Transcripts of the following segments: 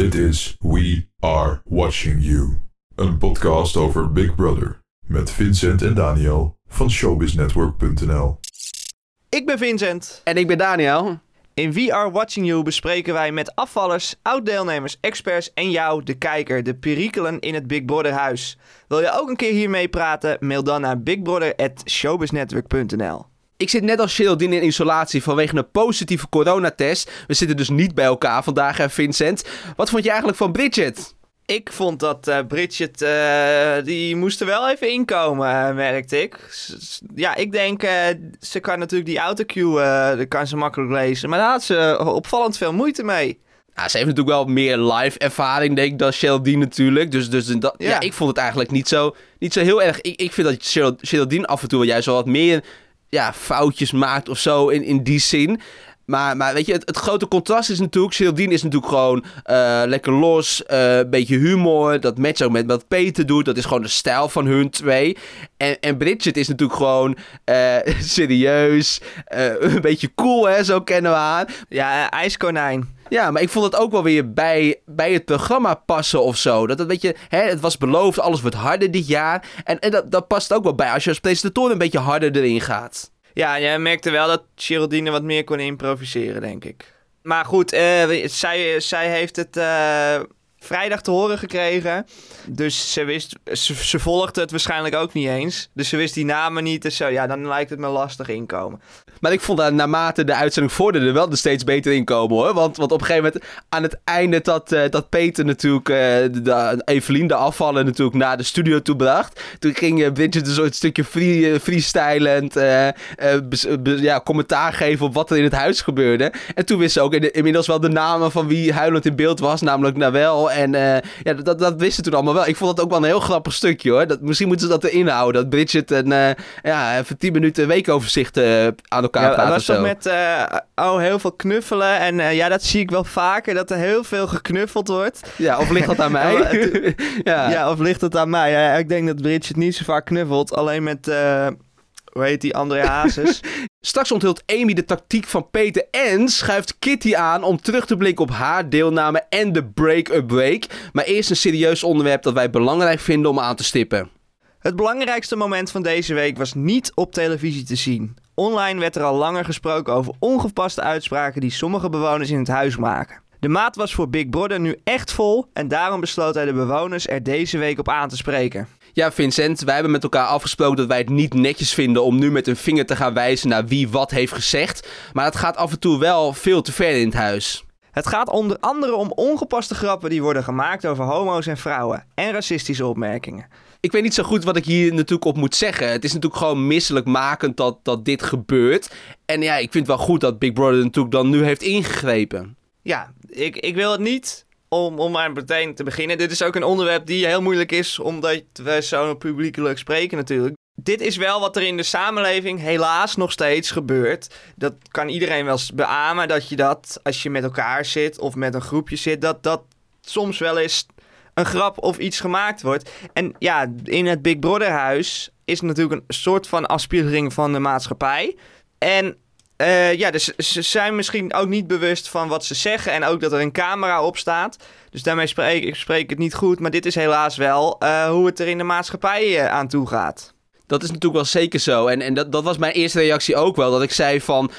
Dit is We Are Watching You, een podcast over Big Brother met Vincent en Daniel van showbiznetwork.nl. Ik ben Vincent. En ik ben Daniel. In We Are Watching You bespreken wij met afvallers, oud-deelnemers, experts en jou, de kijker, de perikelen in het Big Brother huis. Wil je ook een keer hiermee praten? Mail dan naar bigbrother.showbiznetwork.nl Ik zit net als Geraldine in isolatie vanwege een positieve coronatest. We zitten dus niet bij elkaar vandaag, hè, Vincent. Wat vond je eigenlijk van Bridget? Ik vond dat eh, Bridget, eh, die moest er wel even inkomen, uh, merkte ik. S- ja, ik denk, eh, ze kan natuurlijk die autocue, eh dat kan ze makkelijk lezen. Maar daar had ze opvallend veel moeite mee. Nou, ze heeft natuurlijk wel meer live ervaring, denk ik, dan Geraldine natuurlijk. Dus, dus dat, ja. Ja. ik vond het eigenlijk niet zo, niet zo heel erg. Ik, ik vind dat Geraldine af en toe wel juist wel wat meer ja, foutjes maakt of zo in, in die zin. Maar, maar weet je, het, het grote contrast is natuurlijk... Geraldine is natuurlijk gewoon eh, lekker los, eh, beetje humor. Dat matcht ook met wat Peter doet. Dat is gewoon de stijl van hun twee. En, en Bridget is natuurlijk gewoon eh, serieus, een beetje cool, hè, zo kennen we haar. Ja, ijskonijn. Ja, maar ik vond het ook wel weer bij, bij het programma passen of zo. Dat het, weet je, hè, het was beloofd, alles wordt harder dit jaar. En, dat, dat past ook wel bij als je als presentator een beetje harder erin gaat. Ja, je merkte wel dat Geraldine wat meer kon improviseren, denk ik. Maar goed, eh, zij, zij heeft het eh, vrijdag te horen gekregen. Dus ze wist, ze, volgde het waarschijnlijk ook niet eens. Dus ze wist die namen niet en zo. Ja, dan lijkt het me lastig inkomen. Maar ik vond dat naarmate de uitzending vorderde wel er steeds beter in komen hoor. Want, want op een gegeven moment aan het einde dat, eh, dat Peter natuurlijk eh, de, Evelien de afvallen natuurlijk naar de studio toe bracht. Toen ging eh, Bridget een soort stukje free, freestylend ja, commentaar geven op wat er in het huis gebeurde. En toen wist ze ook in- inmiddels wel de namen van wie huilend in beeld was. Namelijk Nawel. En eh, ja, dat, dat wisten toen allemaal wel. Ik vond dat ook wel een heel grappig stukje hoor. Dat, misschien moeten ze dat erin houden. Dat Bridget een, eh, ja, even 10 minuten weekoverzicht eh, aan elkaar Ja, praat dat was met uh, oh, heel veel knuffelen. En uh, ja, dat zie ik wel vaker, dat er heel veel geknuffeld wordt. Ja, of ligt dat aan mij? ja. ja, of ligt het aan mij? Ja, ik denk dat Bridget niet zo vaak knuffelt. Alleen met, uh, hoe heet die, André Hazes. Straks onthult Amy de tactiek van Peter en schuift Kitty aan om terug te blikken op haar deelname en de break-up break. Maar eerst een serieus onderwerp dat wij belangrijk vinden om aan te stippen. Het belangrijkste moment van deze week was niet op televisie te zien. Online werd er al langer gesproken over ongepaste uitspraken die sommige bewoners in het huis maken. De maat was voor Big Brother nu echt vol en daarom besloot hij de bewoners er deze week op aan te spreken. Ja, Vincent, wij hebben met elkaar afgesproken dat wij het niet netjes vinden om nu met een vinger te gaan wijzen naar wie wat heeft gezegd. Maar het gaat af en toe wel veel te ver in het huis. Het gaat onder andere om ongepaste grappen die worden gemaakt over homo's en vrouwen en racistische opmerkingen. Ik weet niet zo goed wat ik hier natuurlijk op moet zeggen. Het is natuurlijk gewoon misselijkmakend dat, dat dit gebeurt. En ja, ik vind het wel goed dat Big Brother natuurlijk dan nu heeft ingegrepen. Ja, ik, ik wil het niet om, om maar meteen te beginnen. Dit is ook een onderwerp die heel moeilijk is, omdat we zo publiekelijk spreken natuurlijk. Dit is wel wat er in de samenleving helaas nog steeds gebeurt. Dat kan iedereen wel beamen, dat je dat als je met elkaar zit of met een groepje zit, dat dat soms wel eens een grap of iets gemaakt wordt. En ja, in het Big Brother huis is natuurlijk een soort van afspiegeling van de maatschappij. En uh, ja, dus ze zijn misschien ook niet bewust van wat ze zeggen en ook dat er een camera op staat. Dus daarmee spreek ik spreek het niet goed, maar dit is helaas wel uh, hoe het er in de maatschappij uh, aan toe gaat. Dat is natuurlijk wel zeker zo. En, en dat, dat was mijn eerste reactie ook wel. Dat ik zei van,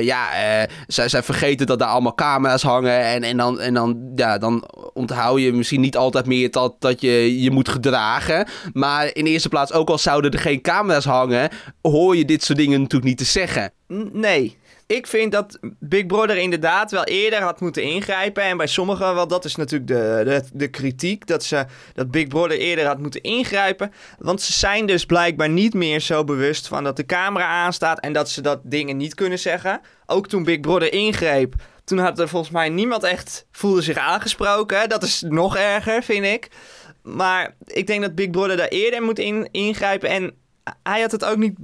ja, uh, zij, zij vergeten dat daar allemaal camera's hangen. En, en, dan, en dan, ja, dan onthoud je misschien niet altijd meer dat, dat je je moet gedragen. Maar in eerste plaats, ook al zouden er geen camera's hangen, hoor je dit soort dingen natuurlijk niet te zeggen. Nee. Ik vind dat Big Brother inderdaad wel eerder had moeten ingrijpen. En bij sommigen, wel, dat is natuurlijk de, de, de kritiek. Dat, ze, dat Big Brother eerder had moeten ingrijpen. Want ze zijn dus blijkbaar niet meer zo bewust van dat de camera aanstaat. En dat ze dat dingen niet kunnen zeggen. Ook toen Big Brother ingreep. Toen had er volgens mij niemand echt voelde zich aangesproken. Dat is nog erger, vind ik. Maar ik denk dat Big Brother daar eerder moet in, ingrijpen. En hij had het ook niet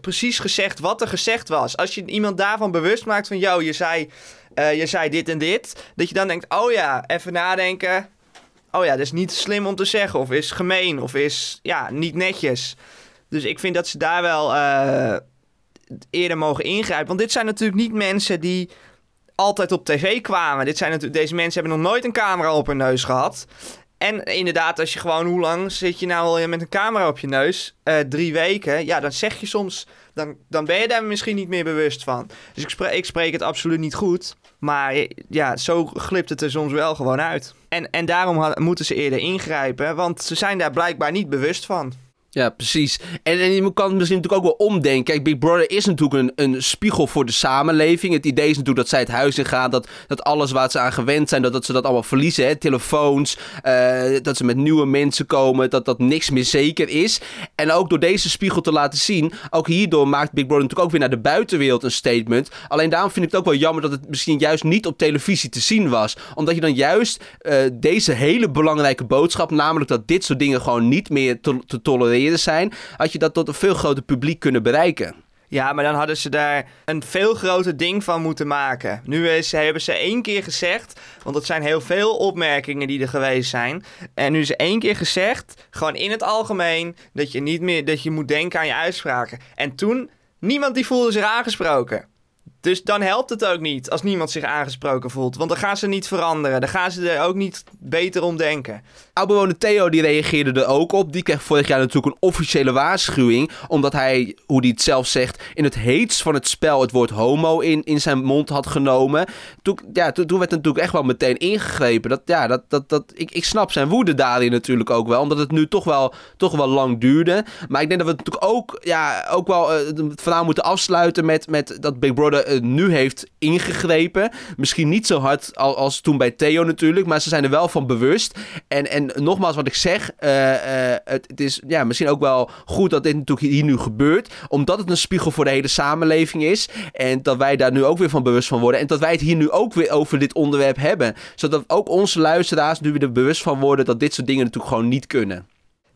precies gezegd wat er gezegd was. Als je iemand daarvan bewust maakt van... Yo, je zei, uh, je zei dit en dit. Dat je dan denkt, oh ja, even nadenken. Oh ja, dat is niet slim om te zeggen. Of is gemeen. Of is, ja, niet netjes. Dus ik vind dat ze daar wel uh, eerder mogen ingrijpen. Want dit zijn natuurlijk niet mensen die altijd op tv kwamen. Dit zijn natuurlijk, deze mensen hebben nog nooit een camera op hun neus gehad. En inderdaad, als je gewoon, hoe lang zit je nou al met een camera op je neus? Eh, drie weken. Ja, dan zeg je soms, dan, dan ben je daar misschien niet meer bewust van. Dus ik spreek, ik spreek het absoluut niet goed. Maar ja, zo glipt het er soms wel gewoon uit. En, en daarom moeten ze eerder ingrijpen, want ze zijn daar blijkbaar niet bewust van. Ja, precies. En, en je kan misschien natuurlijk ook wel omdenken. Kijk, Big Brother is natuurlijk een, een spiegel voor de samenleving. Het idee is natuurlijk dat zij het huis in gaan. Dat, dat alles waar ze aan gewend zijn, dat, dat ze dat allemaal verliezen. Hè? Telefoons, uh, dat ze met nieuwe mensen komen. Dat dat niks meer zeker is. En ook door deze spiegel te laten zien. Ook hierdoor maakt Big Brother natuurlijk ook weer naar de buitenwereld een statement. Alleen daarom vind ik het ook wel jammer dat het misschien juist niet op televisie te zien was. Omdat je dan juist uh, deze hele belangrijke boodschap. Namelijk dat dit soort dingen gewoon niet meer te, te tolereren zijn, had je dat tot een veel groter publiek kunnen bereiken. Ja, maar dan hadden ze daar een veel groter ding van moeten maken. Nu is, hebben ze één keer gezegd, want het zijn heel veel opmerkingen die er geweest zijn. En nu is één keer gezegd, gewoon in het algemeen, dat je niet meer, dat je moet denken aan je uitspraken. En toen, niemand die voelde zich aangesproken. Dus dan helpt het ook niet als niemand zich aangesproken voelt. Want dan gaan ze niet veranderen. Dan gaan ze er ook niet beter om denken. Oudbewoner Theo die reageerde er ook op. Die kreeg vorig jaar natuurlijk een officiële waarschuwing. Omdat hij, hoe hij het zelf zegt, in het heetst van het spel het woord homo in, in zijn mond had genomen. Toen, ja, toen, werd er natuurlijk echt wel meteen ingegrepen. Dat, ja, dat, dat, dat, ik, ik snap zijn woede daarin natuurlijk ook wel. Omdat het nu toch wel, toch wel lang duurde. Maar ik denk dat we natuurlijk ook, ja, ook wel uh, het moeten afsluiten met, met dat Big Brother nu heeft ingegrepen. Misschien niet zo hard als, toen bij Theo natuurlijk. Maar ze zijn er wel van bewust. En, en nogmaals, wat ik zeg, uh, het, het, is ja, misschien ook wel goed dat dit natuurlijk hier nu gebeurt. Omdat het een spiegel voor de hele samenleving is. En dat wij daar nu ook weer van bewust van worden. En dat wij het hier nu ook weer over dit onderwerp hebben. Zodat ook onze luisteraars nu weer er bewust van worden dat dit soort dingen natuurlijk gewoon niet kunnen.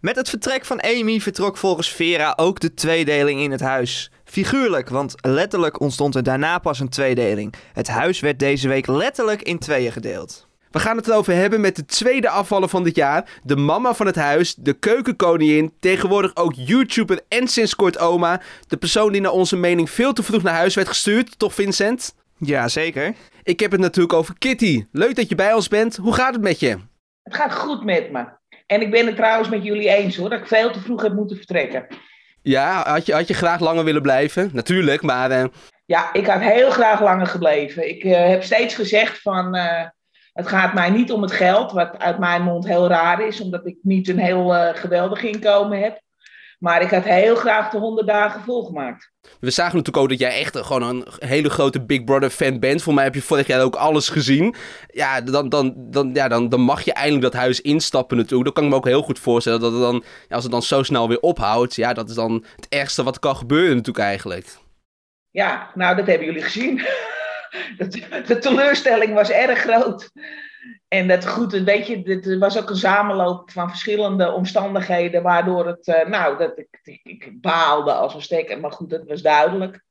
Met het vertrek van Amy vertrok volgens Vera ook de tweedeling in het huis. Figuurlijk, want letterlijk ontstond er daarna pas een tweedeling. Het huis werd deze week letterlijk in tweeën gedeeld. We gaan het erover hebben met de tweede afvallen van dit jaar. De mama van het huis, de keukenkoningin, tegenwoordig ook YouTuber en sinds kort oma. De persoon die naar onze mening veel te vroeg naar huis werd gestuurd, toch Vincent? Ja, zeker. Ik heb het natuurlijk over Kitty. Leuk dat je bij ons bent. Hoe gaat het met je? Het gaat goed met me. En ik ben het trouwens met jullie eens hoor, dat ik veel te vroeg heb moeten vertrekken. Ja, had je, had je graag langer willen blijven? Natuurlijk, maar... Uh... Ja, ik had heel graag langer gebleven. Ik uh, heb steeds gezegd van... Uh, het gaat mij niet om het geld, wat uit mijn mond heel raar is, omdat ik niet een heel geweldig inkomen heb. Maar ik had heel graag de 100 dagen volgemaakt. We zagen natuurlijk ook dat jij echt gewoon een hele grote Big Brother fan bent. Voor mij heb je vorig jaar ook alles gezien. Ja, dan, dan, dan, ja, dan, dan mag je eindelijk dat huis instappen natuurlijk. Dat kan ik me ook heel goed voorstellen. Dat het dan, ja, als het dan zo snel weer ophoudt, ja, dat is dan het ergste wat kan gebeuren natuurlijk eigenlijk. Ja, nou dat hebben jullie gezien. de teleurstelling was erg groot. En dat goed, weet je, dit was ook een samenloop van verschillende omstandigheden, waardoor het, uh, nou, dat ik, ik, baalde als een stekker, maar goed, dat was duidelijk.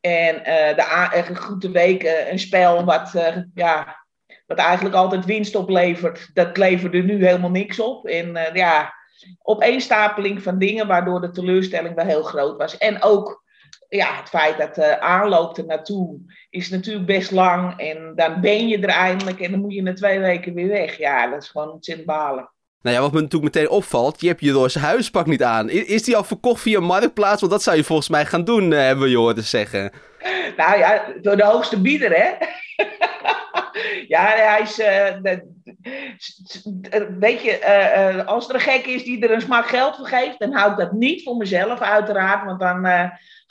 En uh, de uh, goed week een spel wat, ja, wat eigenlijk altijd winst oplevert, dat leverde nu helemaal niks op. En ja, opeenstapeling van dingen, waardoor de teleurstelling wel heel groot was. En ook ja, het feit dat de aanloop er naartoe is natuurlijk best lang. En dan ben je er eindelijk en dan moet je na twee weken weer weg. Ja, dat is gewoon ontzettend balen. Nou ja, wat me natuurlijk meteen opvalt, je hebt je roze huispak niet aan. Is, die al verkocht via Marktplaats? Want dat zou je volgens mij gaan doen, eh, hebben we je horen zeggen. Nou ja, door de hoogste bieder, hè? Ja, hij is... Uh, weet je, uh, als er een gek is die er een smak geld voor geeft, dan hou ik dat niet voor mezelf, uiteraard. Want dan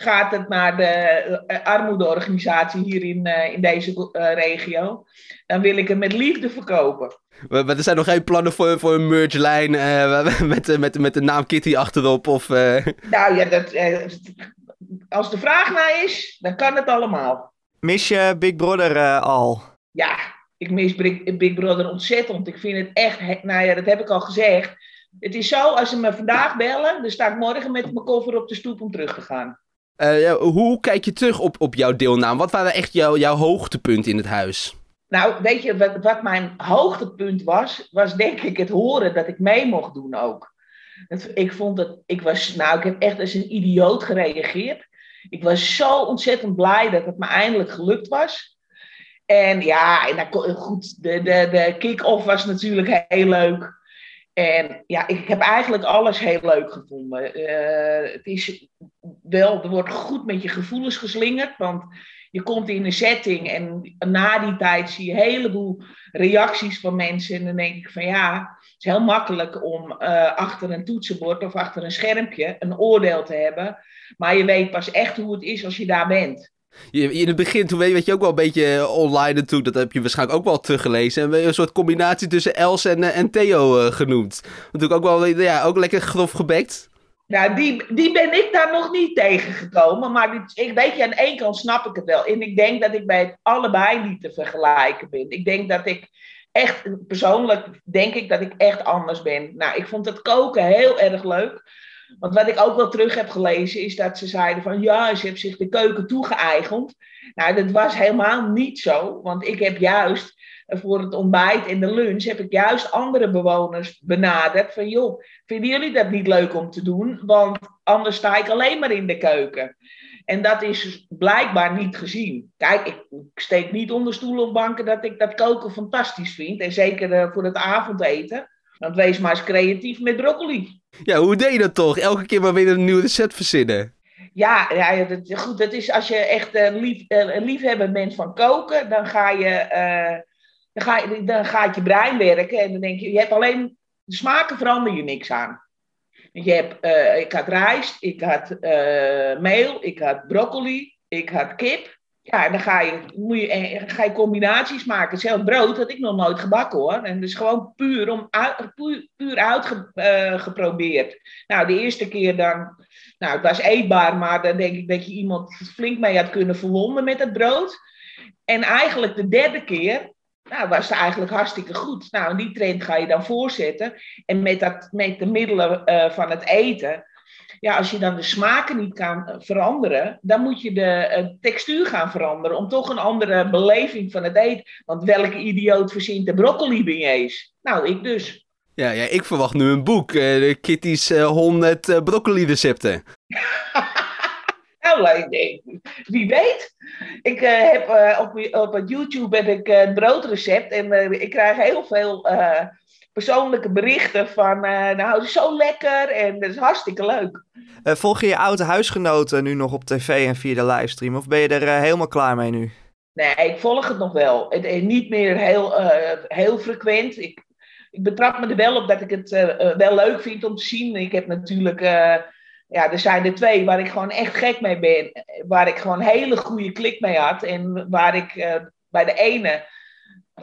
gaat het naar de eh, armoedeorganisatie hier in, uh, in deze uh, regio. Dan wil ik hem met liefde verkopen. Maar er zijn nog geen plannen voor, voor een mergelijn uh, met, met, met de naam Kitty achterop? Of, Nou ja, dat, als de vraag naar is, dan kan het allemaal. Mis je Big Brother al? Ja, ik mis Big Brother ontzettend. Ik vind het echt, nou ja, dat heb ik al gezegd. Het is zo, als ze me vandaag bellen, dan sta ik morgen met mijn koffer op de stoep om terug te gaan. Uh, hoe kijk je terug op, op jouw deelname? Wat waren echt jouw, jouw hoogtepunten in het huis? Nou, weet je, wat, wat mijn hoogtepunt was, was denk ik het horen dat ik mee mocht doen ook. ik vond dat, ik was, nou, ik heb echt als een idioot gereageerd. Ik was zo ontzettend blij dat het me eindelijk gelukt was. En ja, en goed, de, de, de kick-off was natuurlijk heel leuk. En ja, ik heb eigenlijk alles heel leuk gevonden. het is wel, er wordt goed met je gevoelens geslingerd, want je komt in een setting en na die tijd zie je een heleboel reacties van mensen. En dan denk ik van ja, het is heel makkelijk om uh, achter een toetsenbord of achter een schermpje een oordeel te hebben. Maar je weet pas echt hoe het is als je daar bent. In het begin, toen weet je ook wel een beetje eh, online natuurlijk, dat heb je waarschijnlijk ook wel teruggelezen. En een soort combinatie tussen Els en, eh, en Theo uh, genoemd. Natuurlijk ook wel ja, ook lekker grof gebekt. Nou, die, die ben ik daar nog niet tegengekomen. Maar ik weet je, aan één kant snap ik het wel. En ik denk dat ik bij allebei niet te vergelijken ben. Ik denk dat ik echt, persoonlijk denk ik dat ik echt anders ben. Nou, ik vond het koken heel erg leuk. Want wat ik ook wel terug heb gelezen is dat ze zeiden van ja, ze heeft zich de keuken toegeëigend. Nou, dat was helemaal niet zo. Want ik heb juist voor het ontbijt en de lunch heb ik juist andere bewoners benaderd. Van joh, vinden jullie dat niet leuk om te doen? Want anders sta ik alleen maar in de keuken. En dat is blijkbaar niet gezien. Kijk, ik steek niet onder stoelen of banken dat ik dat koken fantastisch vind. En zeker eh, voor het avondeten. Want wees maar eens creatief met broccoli. Ja, hoe deed je dat toch? Elke keer maar weer een nieuw recept verzinnen. Ja, ja dat, goed, dat is als je echt uh, lief, uh, liefhebber bent van koken, dan ga je dan, ga je, dan gaat je brein werken en dan denk je, je hebt alleen, de smaken verander je niks aan. Je hebt, uh, ik had rijst, ik had uh, meel, ik had broccoli, ik had kip. Ja, en dan ga je, moet je, eh, ga je combinaties maken. Zelf brood had ik nog nooit gebakken hoor. En dus gewoon puur, om, puur, puur uitgeprobeerd. Uh, nou, de eerste keer dan, nou, het was eetbaar, maar dan denk ik dat je iemand flink mee had kunnen verwonden met het brood. En eigenlijk de derde keer, nou, was het eigenlijk hartstikke goed. Nou, die trend ga je dan voorzetten. En met, dat, met de middelen uh, van het eten, ja, als je dan de smaken niet kan eh, veranderen, dan moet je de uh, textuur gaan veranderen om toch een andere beleving van het eten. Want welke idioot verzint de broccoli beignets? Nou, ik dus. Ja, ja, ik verwacht nu een boek. Uh, Kitty's 100 broccoli recepten. Nou, wie weet. Ik uh, heb op, op YouTube heb ik een broodrecept en ik krijg heel veel persoonlijke berichten van, nou, het is zo lekker en dat is hartstikke leuk. volg je je oude huisgenoten nu nog op tv en via de livestream of ben je er helemaal klaar mee nu? Nee, ik volg het nog wel. Het, niet meer heel, heel frequent. Ik, ik betrap me er wel op dat ik het wel leuk vind om te zien. Ik heb natuurlijk ja, er zijn er twee waar ik gewoon echt gek mee ben. Waar ik gewoon hele goede klik mee had. En waar ik uh, bij de ene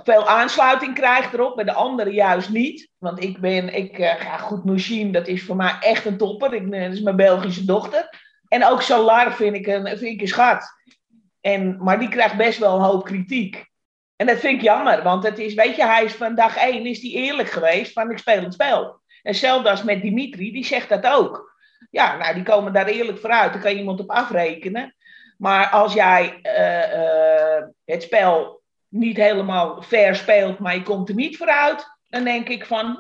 veel aansluiting krijg erop, bij de andere juist niet. Want ik ben, ik uh, ga goed machine, dat is voor mij echt een topper. Ik, dat is mijn Belgische dochter. En ook Solar vind ik een, vind ik een schat. En, maar die krijgt best wel een hoop kritiek. En dat vind ik jammer, want het is, weet je, hij is van dag één is die eerlijk geweest van ik speel het spel. En hetzelfde met Dimitri, die zegt dat ook. Ja, nou, die komen daar eerlijk vooruit. Daar kan iemand op afrekenen. Maar als jij uh, het spel niet helemaal fair speelt, maar je komt er niet vooruit, dan denk ik van,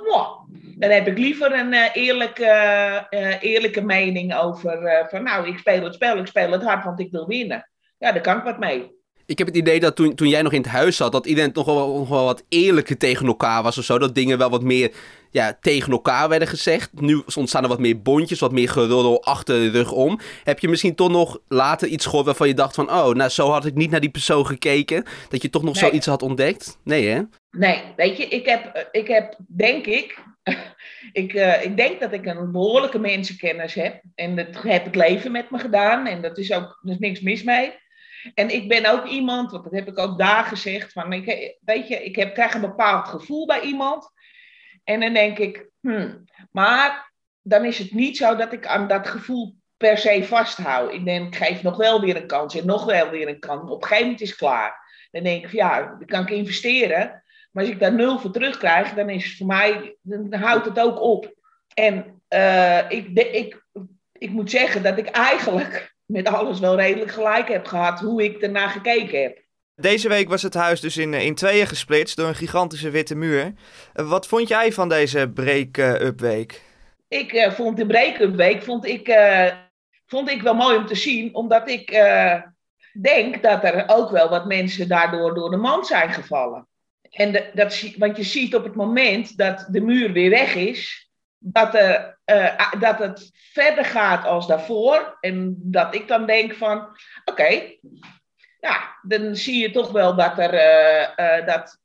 dan heb ik liever een uh, eerlijke, eerlijke mening over van, nou, ik speel het spel, ik speel het hard, want ik wil winnen. Ja, daar kan ik wat mee ik heb het idee dat toen, toen jij nog in het huis zat, dat iedereen toch wel, nog wel wat eerlijker tegen elkaar was of zo. Dat dingen wel wat meer ja, tegen elkaar werden gezegd. Nu ontstaan er wat meer bondjes, wat meer geroddel achter de rug om. Heb je misschien toch nog later iets gehoord waarvan je dacht van... oh, nou zo had ik niet naar die persoon gekeken. Dat je toch nog zoiets had ontdekt? Nee, hè? Nee, weet je, ik heb, ik heb denk ik... ik, uh, ik denk dat ik een behoorlijke mensenkennis heb. En dat heb het leven met me gedaan. En dat is ook, er is niks mis mee. En ik ben ook iemand, want dat heb ik ook daar gezegd, van ik, weet je, ik heb, krijg een bepaald gevoel bij iemand. En dan denk ik, hmm, maar dan is het niet zo dat ik aan dat gevoel per se vasthoud. Ik denk, ik geef nog wel weer een kans en nog wel weer een kans. Op een gegeven moment is het klaar. Dan denk ik, ja, dan kan ik investeren. Maar als ik daar nul voor terugkrijg, dan is het voor mij, dan houdt het ook op. En uh, ik, ik, ik moet zeggen dat ik eigenlijk met alles wel redelijk gelijk heb gehad hoe ik ernaar gekeken heb. Deze week was het huis dus in, in tweeën gesplitst door een gigantische witte muur. Wat vond jij van deze break-up week? Ik uh, vond de break-up week vond ik, uh, vond ik wel mooi om te zien, omdat ik, uh, denk dat er ook wel wat mensen daardoor door de mand zijn gevallen. En de, dat, want je ziet op het moment dat de muur weer weg is, dat, er, uh, dat het verder gaat als daarvoor. En dat ik dan denk van, oké, dan zie je toch wel dat er, uh, dat,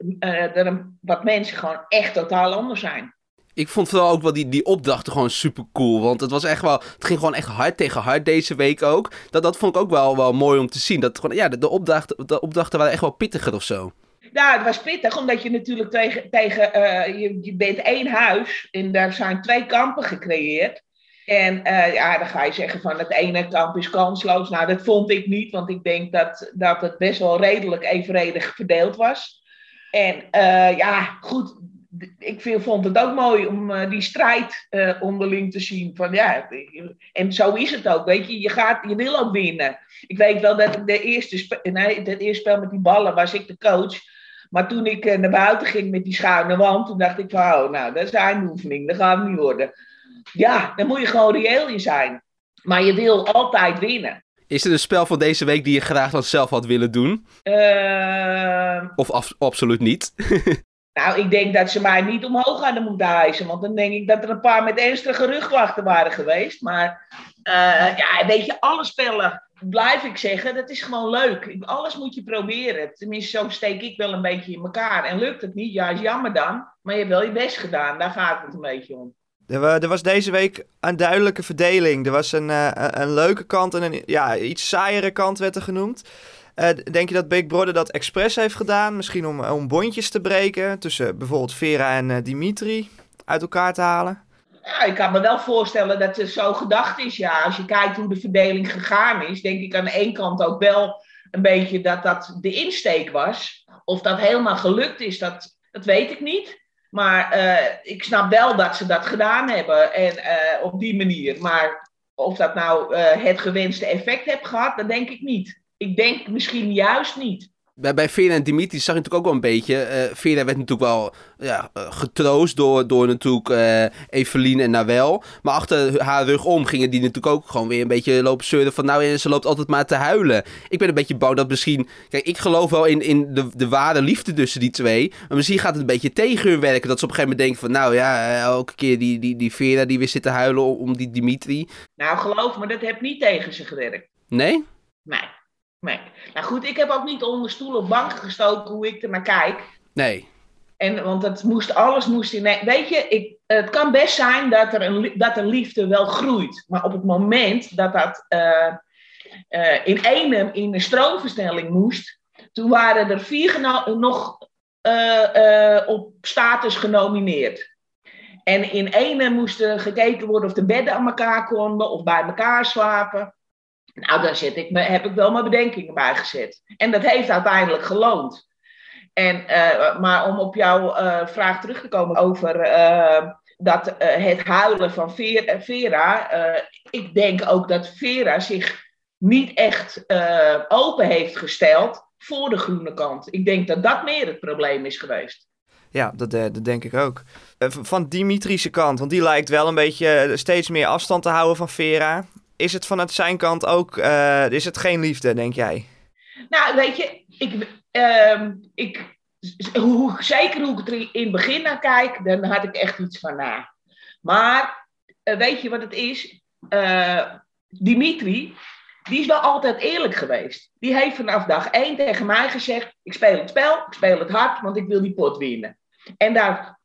wat mensen gewoon echt totaal anders zijn. Ik vond vooral ook wel die, die opdrachten gewoon super cool. Want het was echt wel. Het ging gewoon echt hard tegen hard deze week ook. Dat, dat vond ik ook wel, wel mooi om te zien. Dat gewoon, ja, de, de, opdrachten, de opdrachten waren echt wel pittiger of zo. Ja, het was pittig, omdat je natuurlijk tegen. tegen uh, je, je bent één huis en daar zijn twee kampen gecreëerd. En uh, ja, dan ga je zeggen van het ene kamp is kansloos. Nou, dat vond ik niet, want ik denk dat, dat het best wel redelijk evenredig verdeeld was. En uh, ja, goed, ik vond het ook mooi om die strijd onderling te zien. Van, ja, en zo is het ook, weet je. Je, gaat, je wil ook winnen. Ik weet wel dat de eerste, nee, het eerste spel met die ballen was ik de coach. Maar toen ik uh, naar buiten ging met die schuine wand, toen dacht ik van, oh, nou, dat is een oefening. Dat gaat het niet worden. Ja, dan moet je gewoon reëel in zijn. Maar je wil altijd winnen. Is er een spel van deze week die je graag dan zelf had willen doen? of af, absoluut niet? Nou, ik denk dat ze mij niet omhoog hadden moeten hijsen. Want dan denk ik dat er een paar met ernstige rugwachten waren geweest. Maar uh, ja, weet je, alle spellen, blijf ik zeggen, dat is gewoon leuk. Alles moet je proberen. Tenminste, zo steek ik wel een beetje in elkaar. En lukt het niet, ja, jammer dan. Maar je hebt wel je best gedaan, daar gaat het een beetje om. Er was deze week een duidelijke verdeling. Er was een, uh, een leuke kant en een ja, iets saaiere kant werd er genoemd. Uh, denk je dat Big Brother dat expres heeft gedaan? Misschien om, om bondjes te breken tussen bijvoorbeeld Vera en uh, Dimitri uit elkaar te halen? Ja, ik kan me wel voorstellen dat het zo gedacht is. Ja, als je kijkt hoe de verdeling gegaan is, denk ik aan de ene kant ook wel een beetje dat dat de insteek was. Of dat helemaal gelukt is, dat, dat weet ik niet. Maar ik snap wel dat ze dat gedaan hebben en op die manier. Maar of dat nou het gewenste effect heeft gehad, dat denk ik niet ik denk misschien juist niet. Bij, bij Vera en Dimitri zag je natuurlijk ook wel een beetje. Uh, Vera werd natuurlijk wel ja, uh, getroost door, door natuurlijk uh, Evelien en Nawel. Maar achter haar rug om gingen die natuurlijk ook gewoon weer een beetje lopen zeuren van... Nou, ze loopt altijd maar te huilen. Ik ben een beetje bang dat misschien... Kijk, ik geloof wel in, in de, de ware liefde tussen die twee. Maar misschien gaat het een beetje tegen hun werken. Dat ze op een gegeven moment denken van... Nou ja, elke keer die, die, die Vera die weer zit te huilen om, die Dimitri. Nou, geloof me, dat heeft niet tegen ze gewerkt. Nee? Nee. Nee. Nou goed, ik heb ook niet onder stoelen of banken gestoken hoe ik er naar kijk. Nee. En, want het moest, alles moest in. Weet je, ik, het kan best zijn dat er, een, dat een liefde wel groeit. Maar op het moment dat dat uh, uh, in ene in een stroomversnelling moest, toen waren er vier nog uh, op status genomineerd. En in ene moest er gekeken worden of de bedden aan elkaar konden of bij elkaar slapen. Nou, daar zet ik me, heb ik wel mijn bedenkingen bij gezet. En dat heeft uiteindelijk geloond. En, uh, maar om op jouw uh, vraag terug te komen over uh, dat, het huilen van Vera. ik denk ook dat Vera zich niet echt open heeft gesteld voor de groene kant. Ik denk dat dat meer het probleem is geweest. Ja, dat, dat denk ik ook. Van Dimitrische kant, want die lijkt wel een beetje steeds meer afstand te houden van Vera is het vanuit zijn kant ook, uh, is het geen liefde, denk jij? Nou, weet je, ik, uh, ik, hoe, zeker hoe ik er in het begin naar kijk, dan had ik echt iets van na. Maar uh, weet je wat het is? Uh, Dimitri, die is wel altijd eerlijk geweest. Die heeft vanaf dag één tegen mij gezegd: Ik speel het spel, ik speel het hard, want ik wil die pot winnen. En daar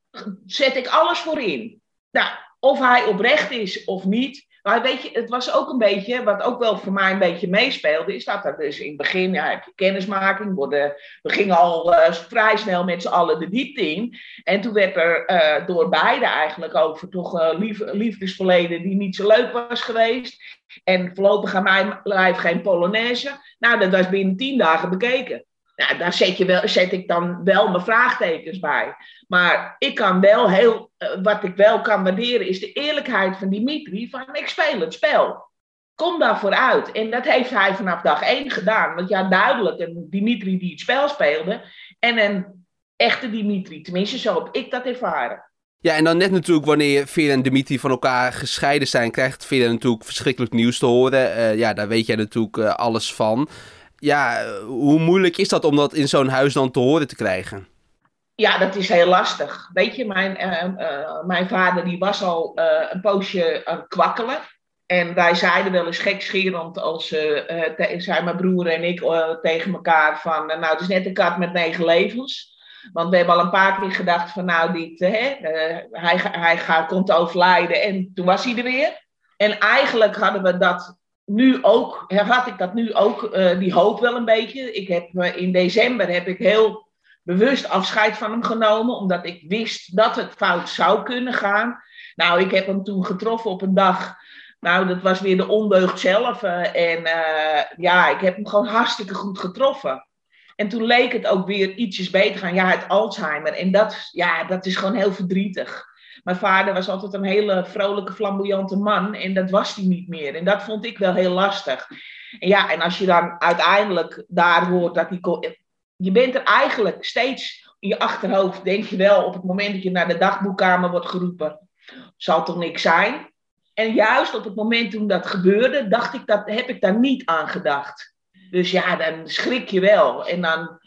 zet ik alles voor in. Nou, of hij oprecht is of niet, maar weet je, het was ook een beetje, wat ook wel voor mij een beetje meespeelde, is dat er dus in het begin, ja, kennismaking, we gingen al uh, vrij snel met z'n allen de diepte in. En toen werd er uh, door beide eigenlijk over toch uh, lief, liefdesverleden die niet zo leuk was geweest. En voorlopig aan mijn lijf geen Polonaise. Nou, dat was binnen tien dagen bekeken. Nou, daar zet, je wel, ik dan wel mijn vraagtekens bij. Maar ik kan wel heel, uh, wat ik wel kan waarderen, is de eerlijkheid van Dimitri. Van ik speel het spel. Kom daarvoor uit. En dat heeft hij vanaf dag één gedaan. Want ja, duidelijk, een Dimitri die het spel speelde. En een echte Dimitri. Tenminste, zo heb ik dat ervaren. Ja, en dan net natuurlijk wanneer Vera en Dimitri van elkaar gescheiden zijn, krijgt Vera natuurlijk verschrikkelijk nieuws te horen. Uh, ja, daar weet jij natuurlijk uh, alles van. Ja, hoe moeilijk is dat om dat in zo'n huis dan te horen te krijgen? Ja, dat is heel lastig. Weet je, mijn, uh, mijn vader die was al uh, een poosje het kwakkelen. En wij zeiden wel eens gekscherend als zijn mijn broer en ik tegen elkaar van... nou, het is net een kat met negen levens. Want we hebben al een paar keer gedacht van nou, dit, hè, hij, hij gaat, komt overlijden. En toen was hij er weer. En eigenlijk hadden we dat nu ook, had ik dat nu ook, die hoop wel een beetje. Ik heb, in december heb ik heel bewust afscheid van hem genomen, omdat ik wist dat het fout zou kunnen gaan. Nou, ik heb hem toen getroffen op een dag. Nou, dat was weer de ondeugd zelf. Uh, en ja, ik heb hem gewoon hartstikke goed getroffen. En toen leek het ook weer ietsjes beter gaan. Ja, het Alzheimer. En dat, ja, dat is gewoon heel verdrietig. Mijn vader was altijd een hele vrolijke, flamboyante man. En dat was hij niet meer. En dat vond ik wel heel lastig. Ja, en als je dan uiteindelijk daar hoort dat hij je bent er eigenlijk steeds in je achterhoofd, denk je wel, op het moment dat je naar de dagboekkamer wordt geroepen, zal toch niks zijn. En juist op het moment toen dat gebeurde, dacht ik dat, heb ik daar niet aan gedacht. Dus ja, dan schrik je wel. En dan,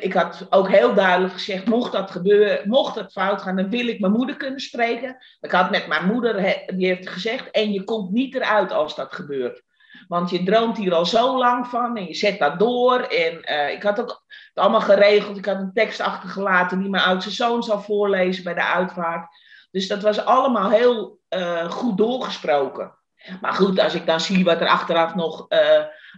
ik had ook heel duidelijk gezegd, mocht dat gebeuren, mocht het fout gaan, dan wil ik mijn moeder kunnen spreken. Ik had met mijn moeder, die heeft gezegd, en je komt niet eruit als dat gebeurt. Want je droomt hier al zo lang van en je zet dat door. En uh, ik had ook het allemaal geregeld. Ik had een tekst achtergelaten die mijn oudste zoon zou voorlezen bij de uitvaart. Dus dat was allemaal heel uh, goed doorgesproken. Maar goed, als ik dan zie wat er achteraf nog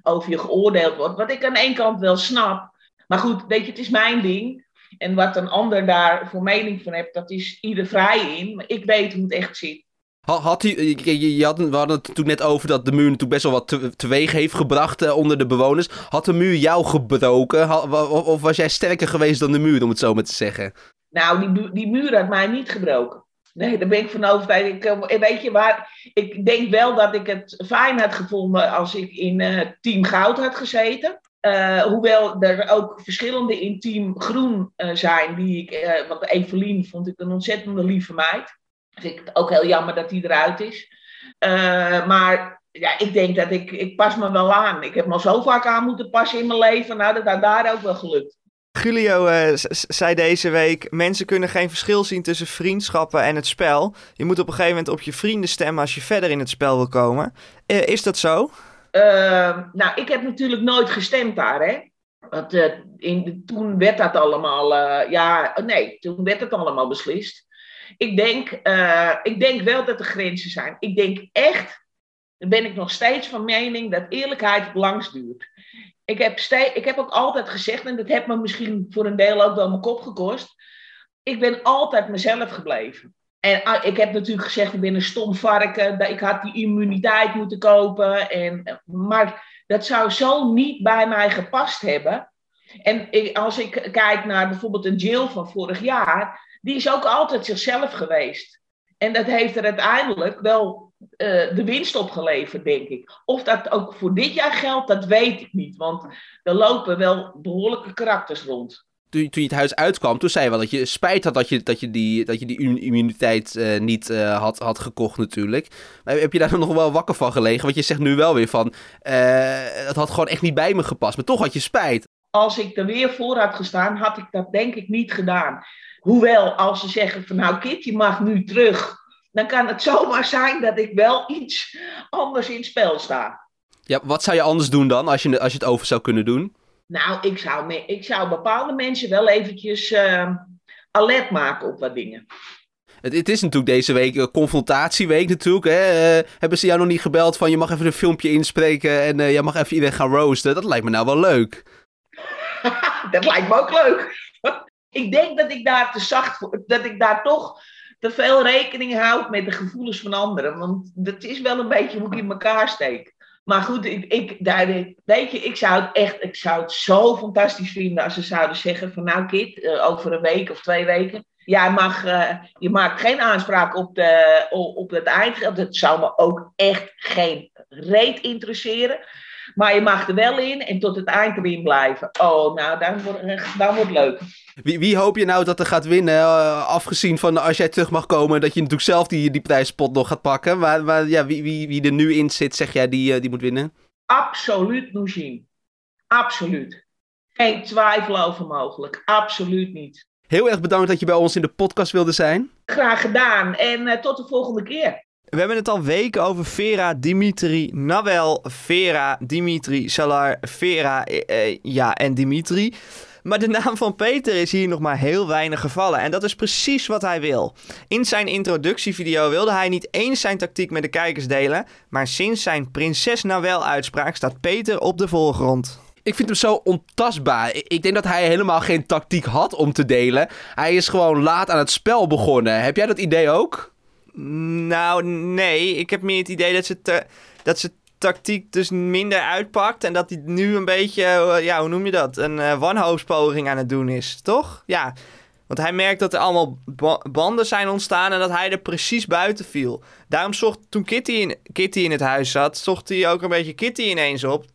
over je geoordeeld wordt, wat ik aan één kant wel snap. Maar goed, weet je, het is mijn ding. En wat een ander daar voor mening van heeft, dat is ieder vrij in. Maar ik weet hoe het echt zit. Had hij, je, je had, we hadden het toen net over dat de muur natuurlijk best wel wat te, teweeg heeft gebracht uh, onder de bewoners. Had de muur jou gebroken? of, of, was jij sterker geweest dan de muur, om het zo maar te zeggen? Nou, die, die muur had mij niet gebroken. Nee, daar ben ik van overtuigd. Ik, eh, weet je waar, ik denk wel dat ik het fijn had gevonden als ik in uh, Team Goud had gezeten. Uh, hoewel er ook verschillende in Team Groen zijn, die ik, want Evelien vond ik een ontzettende lieve meid vind ik het ook heel jammer dat hij eruit is. Uh, maar ja, ik denk dat ik, ik pas me wel aan. Ik heb me al zo vaak aan moeten passen in mijn leven. Nou, dat daar ook wel gelukt. Julio uh, zei deze week: mensen kunnen geen verschil zien tussen vriendschappen en het spel. Je moet op een gegeven moment op je vrienden stemmen als je verder in het spel wil komen. Uh, is dat zo? Nou, ik heb natuurlijk nooit gestemd daar, hè. Want in, toen werd dat allemaal, ja, nee, toen werd het allemaal beslist. Ik denk, uh, ik denk wel dat er grenzen zijn. Ik denk echt, dan ben ik nog steeds van mening, dat eerlijkheid het langst duurt. Ik heb, ik heb ook altijd gezegd, en dat heeft me misschien voor een deel ook wel mijn kop gekost. Ik ben altijd mezelf gebleven. En ah, ik heb natuurlijk gezegd, ik ben een stom varken. Ik had die immuniteit moeten kopen. En, maar dat zou zo niet bij mij gepast hebben. En als ik kijk naar bijvoorbeeld een Jill van vorig jaar die is ook altijd zichzelf geweest. En dat heeft er uiteindelijk wel uh, de winst opgeleverd, denk ik. Of dat ook voor dit jaar geldt, dat weet ik niet. Want er lopen wel behoorlijke karakters rond. Toen, toen je het huis uitkwam, toen zei je wel dat je spijt had dat je, dat je, die, dat je die immuniteit uh, niet uh, had, had gekocht natuurlijk. Maar heb je daar nog wel wakker van gelegen? Want je zegt nu wel weer van, het had gewoon echt niet bij me gepast. Maar toch had je spijt. Als ik er weer voor had gestaan, had ik dat denk ik niet gedaan. Hoewel, als ze zeggen van nou Kit, je mag nu terug, dan kan het zomaar zijn dat ik wel iets anders in het spel sta. Ja, wat zou je anders doen dan, als je, als je het over zou kunnen doen? Nou, ik zou, ik zou bepaalde mensen wel eventjes uh, alert maken op wat dingen. Het, het, is natuurlijk deze week een confrontatieweek natuurlijk. Hè? Uh, hebben ze jou nog niet gebeld van je mag even een filmpje inspreken en uh, je mag even iedereen gaan roosten? Dat lijkt me nou wel leuk. dat lijkt me ook leuk. Ik denk dat ik daar te zacht voor, dat ik daar toch te veel rekening houd met de gevoelens van anderen. Want dat is wel een beetje hoe ik in elkaar steek. Maar goed, ik, ik, daar, weet je, ik zou het echt, ik zou het zo fantastisch vinden als ze zouden zeggen van nou Kit, uh, over een week of twee weken. Jij uh, je maakt geen aanspraak op, de, op het eindgeld. Dat zou me ook echt geen reet interesseren. Maar je mag er wel in en tot het eind erin blijven. Oh, nou, dan wordt, dan wordt het leuk. Wie, wie hoop je nou dat er gaat winnen? Uh, afgezien van als jij terug mag komen, dat je natuurlijk zelf die, die prijspot nog gaat pakken. Maar, maar ja, wie, wie, wie er nu in zit, zeg jij, die, uh, die moet winnen? Absoluut Nujin. Absoluut. Geen twijfel over mogelijk. Absoluut niet. Heel erg bedankt dat je bij ons in de podcast wilde zijn. Graag gedaan en uh, tot de volgende keer. We hebben het al weken over Vera, Dimitri, Nawel, Vera, Dimitri, Salar, Vera, eh, ja, en Dimitri. Maar de naam van Peter is hier nog maar heel weinig gevallen. En dat is precies wat hij wil. In zijn introductievideo wilde hij niet eens zijn tactiek met de kijkers delen. Maar sinds zijn Prinses Nawel uitspraak staat Peter op de voorgrond. Ik vind hem zo ontastbaar. Ik denk dat hij helemaal geen tactiek had om te delen. Hij is gewoon laat aan het spel begonnen. Heb jij dat idee ook? Nou, nee. Ik heb meer het idee dat ze, te, dat ze tactiek dus minder uitpakt. En dat hij nu een beetje, eh, ja, hoe noem je dat? Een uh, wanhoopspoging aan het doen is, toch? Ja. Want hij merkt dat er allemaal banden zijn ontstaan en dat hij er precies buiten viel. Daarom zocht, toen Kitty in, Kitty in het huis zat, zocht hij ook een beetje Kitty ineens op.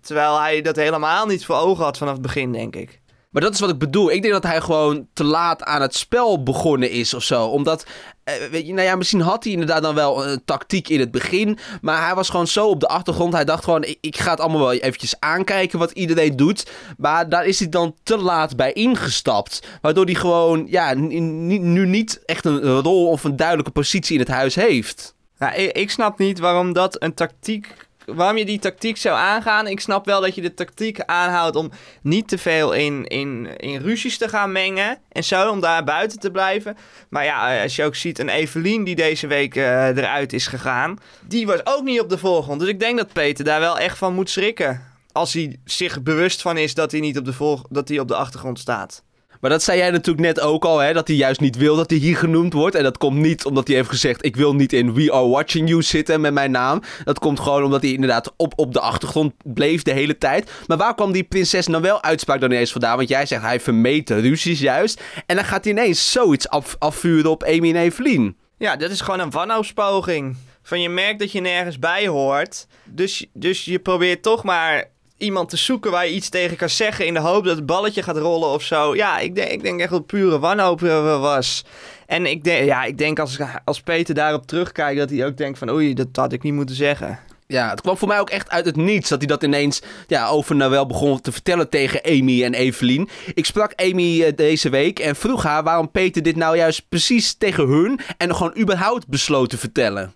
terwijl hij dat helemaal niet voor ogen had vanaf het begin, denk ik. Maar dat is wat ik bedoel. Ik denk dat hij gewoon te laat aan het spel begonnen is of zo. Omdat, eh, weet je, nou ja, misschien had hij inderdaad dan wel een tactiek in het begin. Maar hij was gewoon zo op de achtergrond. Hij dacht gewoon, ik, ga het allemaal wel eventjes aankijken wat iedereen doet. Maar daar is hij dan te laat bij ingestapt. Waardoor hij gewoon, ja, nu niet echt een rol of een duidelijke positie in het huis heeft. Ja, ik snap niet waarom dat een tactiek waarom je die tactiek zou aangaan. Ik snap wel dat je de tactiek aanhoudt om niet te veel in, in, in ruzies te gaan mengen. En zo, om daar buiten te blijven. Maar ja, als je ook ziet, een Evelien die deze week uh, eruit is gegaan. Die was ook niet op de voorgrond. Dus ik denk dat Peter daar wel echt van moet schrikken. Als hij zich bewust van is dat hij niet op de, volg dat hij op de achtergrond staat. Maar dat zei jij natuurlijk net ook al, hè, dat hij juist niet wil dat hij hier genoemd wordt. En dat komt niet omdat hij heeft gezegd, ik wil niet in We Are Watching You zitten met mijn naam. Dat komt gewoon omdat hij inderdaad op, op de achtergrond bleef de hele tijd. Maar waar kwam die prinses nou wel uitspraak dan ineens vandaan? Want jij zegt, hij vermeet ruzies juist. En dan gaat hij ineens zoiets af, afvuren op Amy en Evelien. Ja, dat is gewoon een wanhoopspoging. Van je merkt dat je nergens bij hoort. Dus, dus je probeert toch maar iemand te zoeken waar je iets tegen kan zeggen in de hoop dat het balletje gaat rollen of zo. Ja, ik denk, ik denk echt dat pure wanhoop eh, was. En ik denk, ja, ik denk als, als Peter daarop terugkijkt dat hij ook denkt van oei, dat had ik niet moeten zeggen. Ja, het kwam voor mij ook echt uit het niets dat hij dat ineens ja, over Noël begon te vertellen tegen Amy en Evelien. Ik sprak Amy eh, deze week en vroeg haar waarom Peter dit nou juist precies tegen hun en gewoon überhaupt besloot te vertellen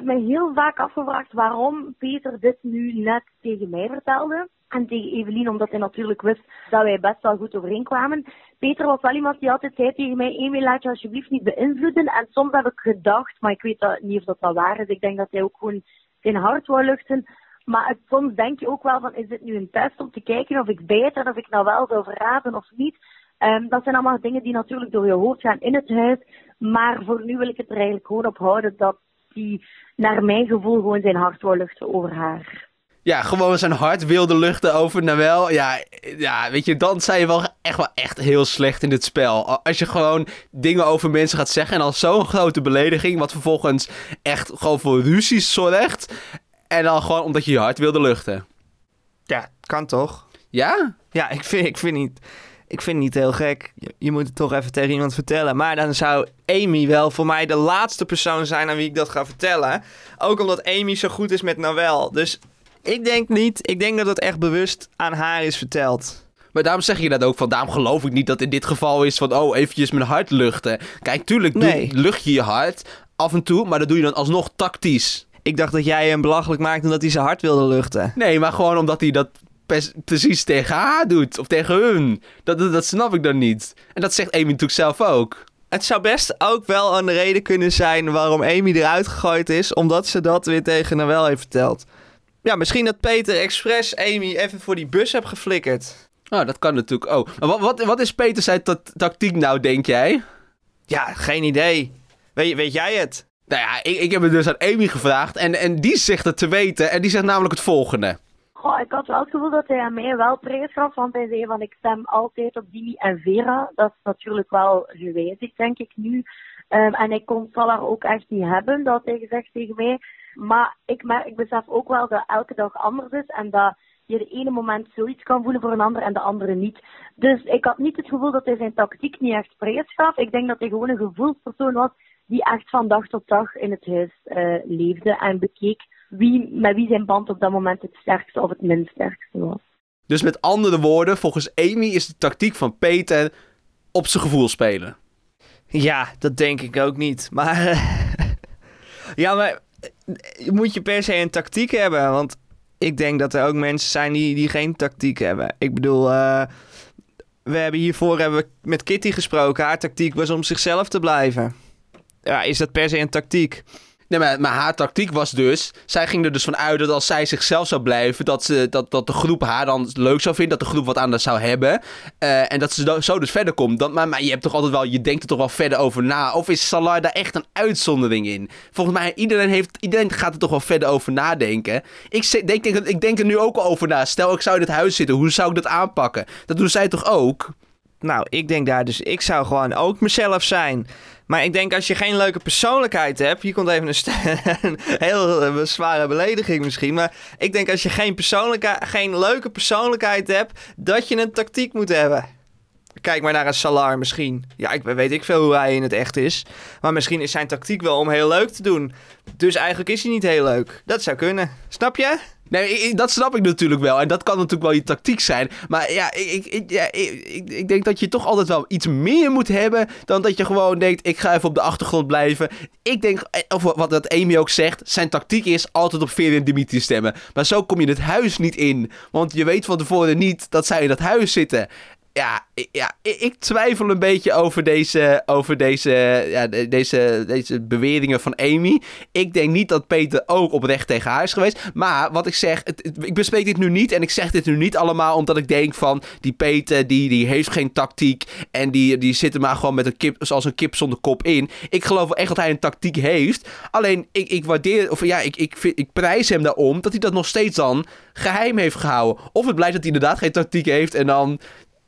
heb me heel vaak afgevraagd waarom Peter dit nu net tegen mij vertelde. En tegen Evelien, omdat hij natuurlijk wist dat wij best wel goed overeenkwamen. Peter was wel iemand die altijd zei tegen mij, Amy, laat je alsjeblieft niet beïnvloeden. En soms heb ik gedacht, maar ik weet niet of dat wel waar is. Ik denk dat hij ook gewoon zijn hart wou luchten. Maar soms denk je ook wel van, is dit nu een test om te kijken of ik beter, of ik nou wel zou verraden of niet. Um, dat zijn allemaal dingen die natuurlijk door je hoofd gaan in het huis. Maar voor nu wil ik het er eigenlijk gewoon op houden dat die naar mijn gevoel gewoon zijn hart wil luchten over haar. Ja, gewoon zijn hart wilde luchten over Nawel. Ja, ja, weet je, dan zijn je wel echt wel echt heel slecht in dit spel. Als je gewoon dingen over mensen gaat zeggen en al zo'n grote belediging, wat vervolgens echt gewoon voor ruzies zorgt. En dan gewoon omdat je je hart wilde luchten. Ja, kan toch? Ja? Ja, ik vind, ik vind niet ik vind het niet heel gek. Je, je, moet het toch even tegen iemand vertellen. Maar dan zou Amy wel voor mij de laatste persoon zijn aan wie ik dat ga vertellen. Ook omdat Amy zo goed is met Noël. Dus ik denk niet. Ik denk dat het echt bewust aan haar is verteld. Maar daarom zeg je dat ook van, daarom geloof ik niet dat in dit geval is van, oh, eventjes mijn hart luchten. Kijk, tuurlijk nee. lucht je je hart af en toe, maar dat doe je dan alsnog tactisch. Ik dacht dat jij hem belachelijk maakte omdat hij zijn hart wilde luchten. Nee, maar gewoon omdat hij dat precies tegen haar doet. Of tegen hun. Dat, dat, snap ik dan niet. En dat zegt Amy natuurlijk zelf ook. Het zou best ook wel een reden kunnen zijn waarom Amy eruit gegooid is. Omdat ze dat weer tegen Noël heeft verteld. Ja, misschien dat Peter expres Amy even voor die bus heeft geflikkerd. Oh, dat kan natuurlijk ook. Maar wat, wat, wat is Peter zijn tactiek nou, denk jij? Ja, geen idee. Weet, weet jij het? Nou ja, ik, ik heb het dus aan Amy gevraagd. En, en die zegt het te weten. En die zegt namelijk het volgende. Ik had wel het gevoel dat hij aan mij wel prijs gaf, want hij zei van ik stem altijd op Dini en Vera. Dat is natuurlijk wel gewijzigd, denk ik nu. Um, en ik kon Salar ook echt niet hebben, dat hij gezegd tegen mij. Maar ik, maar ik besef ook wel dat elke dag anders is en dat je de ene moment zoiets kan voelen voor een ander en de andere niet. Dus ik had niet het gevoel dat hij zijn tactiek niet echt prijs gaf. Ik denk dat hij gewoon een gevoelspersoon was die echt van dag tot dag in het huis uh, leefde en bekeek wie, met wie zijn band op dat moment het sterkste of het minst sterkste was. Dus met andere woorden, volgens Amy is de tactiek van Peter op zijn gevoel spelen. Ja, dat denk ik ook niet. Maar. ja, maar. eh, Moet je per se een tactiek hebben? Want ik denk dat er ook mensen zijn die, die geen tactiek hebben. Ik bedoel, eh, we hebben hiervoor hebben we met Kitty gesproken. Haar tactiek was om zichzelf te blijven. Ja, is dat per se een tactiek? Nee, maar, haar tactiek was dus... Zij ging er dus van uit dat als zij zichzelf zou blijven... Dat, ze, dat, dat de groep haar dan leuk zou vinden. Dat de groep wat aan zou hebben. Eh, en dat ze zo dus verder komt. Maar, maar je hebt toch altijd wel... Je denkt er toch wel verder over na. Of is Salar daar echt een uitzondering in? Volgens mij, iedereen, heeft, iedereen gaat er toch wel verder over nadenken. Ik, denk, ik denk er nu ook al over na. Stel, ik zou in het huis zitten. Hoe zou ik dat aanpakken? Dat doen zij toch ook? Nou, ik denk daar dus... Ik zou gewoon ook mezelf zijn. Maar ik denk als je geen leuke persoonlijkheid hebt... Hier komt even een, heel eh, zware belediging misschien. Maar ik denk als je geen, persoonlijkheid, geen leuke persoonlijkheid hebt... Dat je een tactiek moet hebben. Kijk maar naar een Salar misschien. Ja, ik weet ik veel hoe hij in het echt is. Maar misschien is zijn tactiek wel om heel leuk te doen. Dus eigenlijk is hij niet heel leuk. Dat zou kunnen. Snap je? Nee, dat snap ik natuurlijk wel. En dat kan natuurlijk wel je tactiek zijn. Maar ja, ik, ik, ja, ik, ik, ik denk dat je toch altijd wel iets meer moet hebben. Dan dat je gewoon denkt: ik ga even op de achtergrond blijven. Ik denk, eh, of wat dat Amy ook zegt. Zijn tactiek is altijd op Veer en Dimitri stemmen. Maar zo kom je het huis niet in. Want je weet van tevoren niet dat zij in dat huis zitten. Ja, ja, ik twijfel een beetje over deze, over deze, ja, de- deze, deze beweringen van Amy. Ik denk niet dat Peter ook oprecht tegen haar is geweest. Maar wat ik zeg, ik bespreek dit nu niet. En ik zeg dit nu niet allemaal omdat ik denk van... die Peter, die, die heeft geen tactiek. En die, die zit er maar gewoon met een kip, zoals een kip zonder kop in. Ik geloof wel echt dat hij een tactiek heeft. Alleen, ik, ik waardeer... Of ja, ik, ik, ik prijs hem daarom dat hij dat nog steeds dan geheim heeft gehouden. Of het blijkt dat hij inderdaad geen tactiek heeft en dan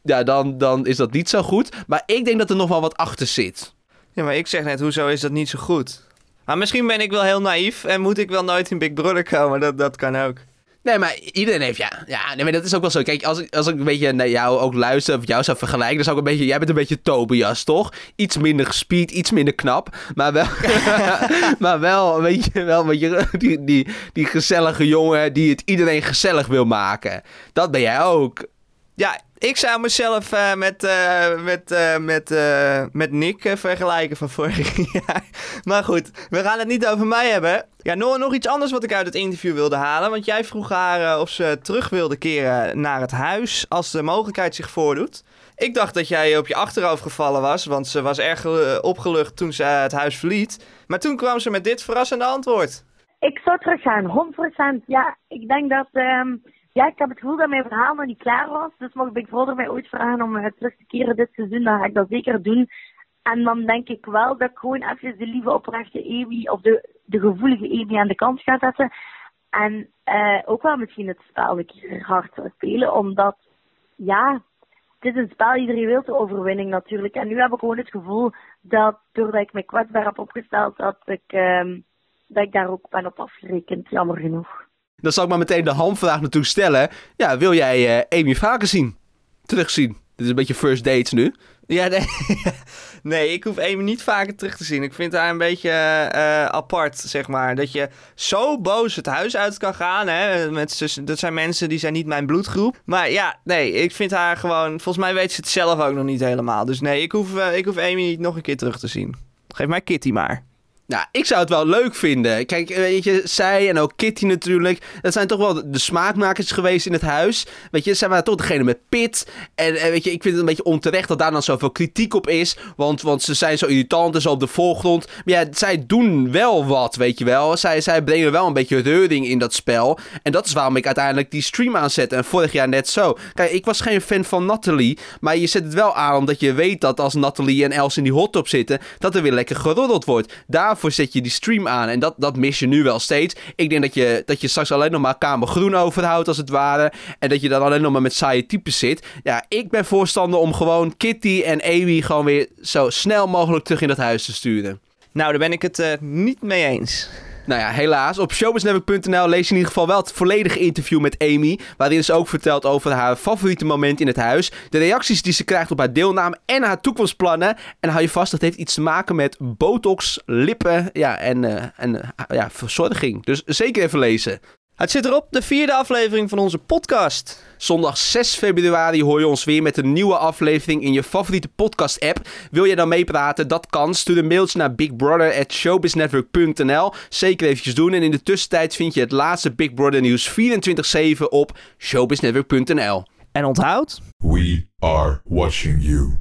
ja, dan, dan is dat niet zo goed. Maar ik denk dat er nog wel wat achter zit. Ja, maar ik zeg net, hoezo is dat niet zo goed? Maar misschien ben ik wel heel naïef en moet ik wel nooit in Big Brother komen. Dat, dat kan ook. Nee, maar iedereen heeft, ja. Ja, nee, maar dat is ook wel zo. Kijk, als ik, als ik een beetje naar jou ook luister, of jou zou vergelijken, dan zou ik een beetje, jij bent een beetje Tobias, toch? Iets minder gespeed, iets minder knap, maar wel, maar wel, een beetje, wel, een beetje die, die, die gezellige jongen die het iedereen gezellig wil maken. Dat ben jij ook. Ja, ik zou mezelf eh, met, eh, met, eh, met, met Nick vergelijken van vorig jaar. Maar goed, we gaan het niet over mij hebben. Ja, nog, nog iets anders wat ik uit het interview wilde halen. Want jij vroeg haar of ze terug wilde keren naar het huis als de mogelijkheid zich voordoet. Ik dacht dat jij op je achterhoofd gevallen was, want ze was erg opgelucht toen ze het huis verliet. Maar toen kwam ze met dit verrassende antwoord. Ik zou teruggaan, 100%. Ja, ik denk dat. ehm, ja, ik heb het gevoel dat mijn verhaal nog niet klaar was. Dus mocht Big Brother mij ooit vragen om eh, terug te keren dit seizoen, dan ga ik dat zeker doen. En dan denk ik wel dat ik gewoon even de lieve oprechte Amy, of de, de gevoelige Amy aan de kant ga zetten. En eh, ook wel misschien het spel een keer hard spelen, omdat, ja, het is een spel, iedereen wil de overwinning natuurlijk. En nu heb ik gewoon het gevoel dat, doordat ik me kwetsbaar heb opgesteld, dat ik, ehm, dat ik daar ook ben op afgerekend, jammer genoeg. Dan zal ik maar meteen de hamvraag natuurlijk stellen. Ja, wil jij eh, Amy vaker zien? Terugzien? Dit is een beetje first dates nu. Ja, nee, nee, ik hoef Amy niet vaker terug te zien. Ik vind haar een beetje eh, apart, zeg maar. Dat je zo boos het huis uit kan gaan. Hè? Met, dat zijn mensen die zijn niet mijn bloedgroep. Maar ja, nee, ik vind haar gewoon... Volgens mij weet ze het zelf ook nog niet helemaal. Dus nee, ik hoef, eh, ik hoef Amy niet nog een keer terug te zien. Geef mij Kitty maar. Nou, ik zou het wel leuk vinden. Kijk, weet je, zij en ook Kitty natuurlijk. Dat zijn toch wel de smaakmakers geweest in het huis. Weet je, zij waren toch degene met pit. En, weet je, ik vind het een beetje onterecht dat daar dan zoveel kritiek op is. Want, want ze zijn zo irritant en zo op de voorgrond. Maar ja, zij doen wel wat, weet je wel. Zij, zij brengen wel een beetje reuring in dat spel. En dat is waarom ik uiteindelijk die stream aanzette. En vorig jaar net zo. Kijk, ik was geen fan van Natalie. Maar je zet het wel aan omdat je weet dat als Natalie en Els in die hot top zitten. dat er weer lekker geroddeld wordt. Daarvoor zet je die stream aan. En dat, dat mis je nu wel steeds. Ik denk dat je, dat je straks alleen nog maar kamer groen overhoudt, als het ware. En dat je dan alleen nog maar met saaie types zit. Ja, ik ben voorstander om gewoon Kitty en Amy gewoon weer zo snel mogelijk terug in dat huis te sturen. Nou, daar ben ik het eh, niet mee eens. Nou ja, helaas. Op showbiznetwork.nl lees je in ieder geval wel het volledige interview met Amy. Waarin ze ook vertelt over haar favoriete moment in het huis. De reacties die ze krijgt op haar deelname en haar toekomstplannen. En hou je vast, dat heeft iets te maken met botox, lippen ja, en, eh, en eh, ja, verzorging. Dus zeker even lezen. Het zit erop, de vierde aflevering van onze podcast. Zondag 6 februari hoor je ons weer met een nieuwe aflevering in je favoriete podcast-app. Wil je dan meepraten? Dat kan. Stuur een mailtje naar bigbrother.showbiznetwork.nl. Zeker eventjes doen. En in de tussentijd vind je het laatste Big Brother nieuws 24-7 op showbiznetwork.nl. En onthoud... We are watching you.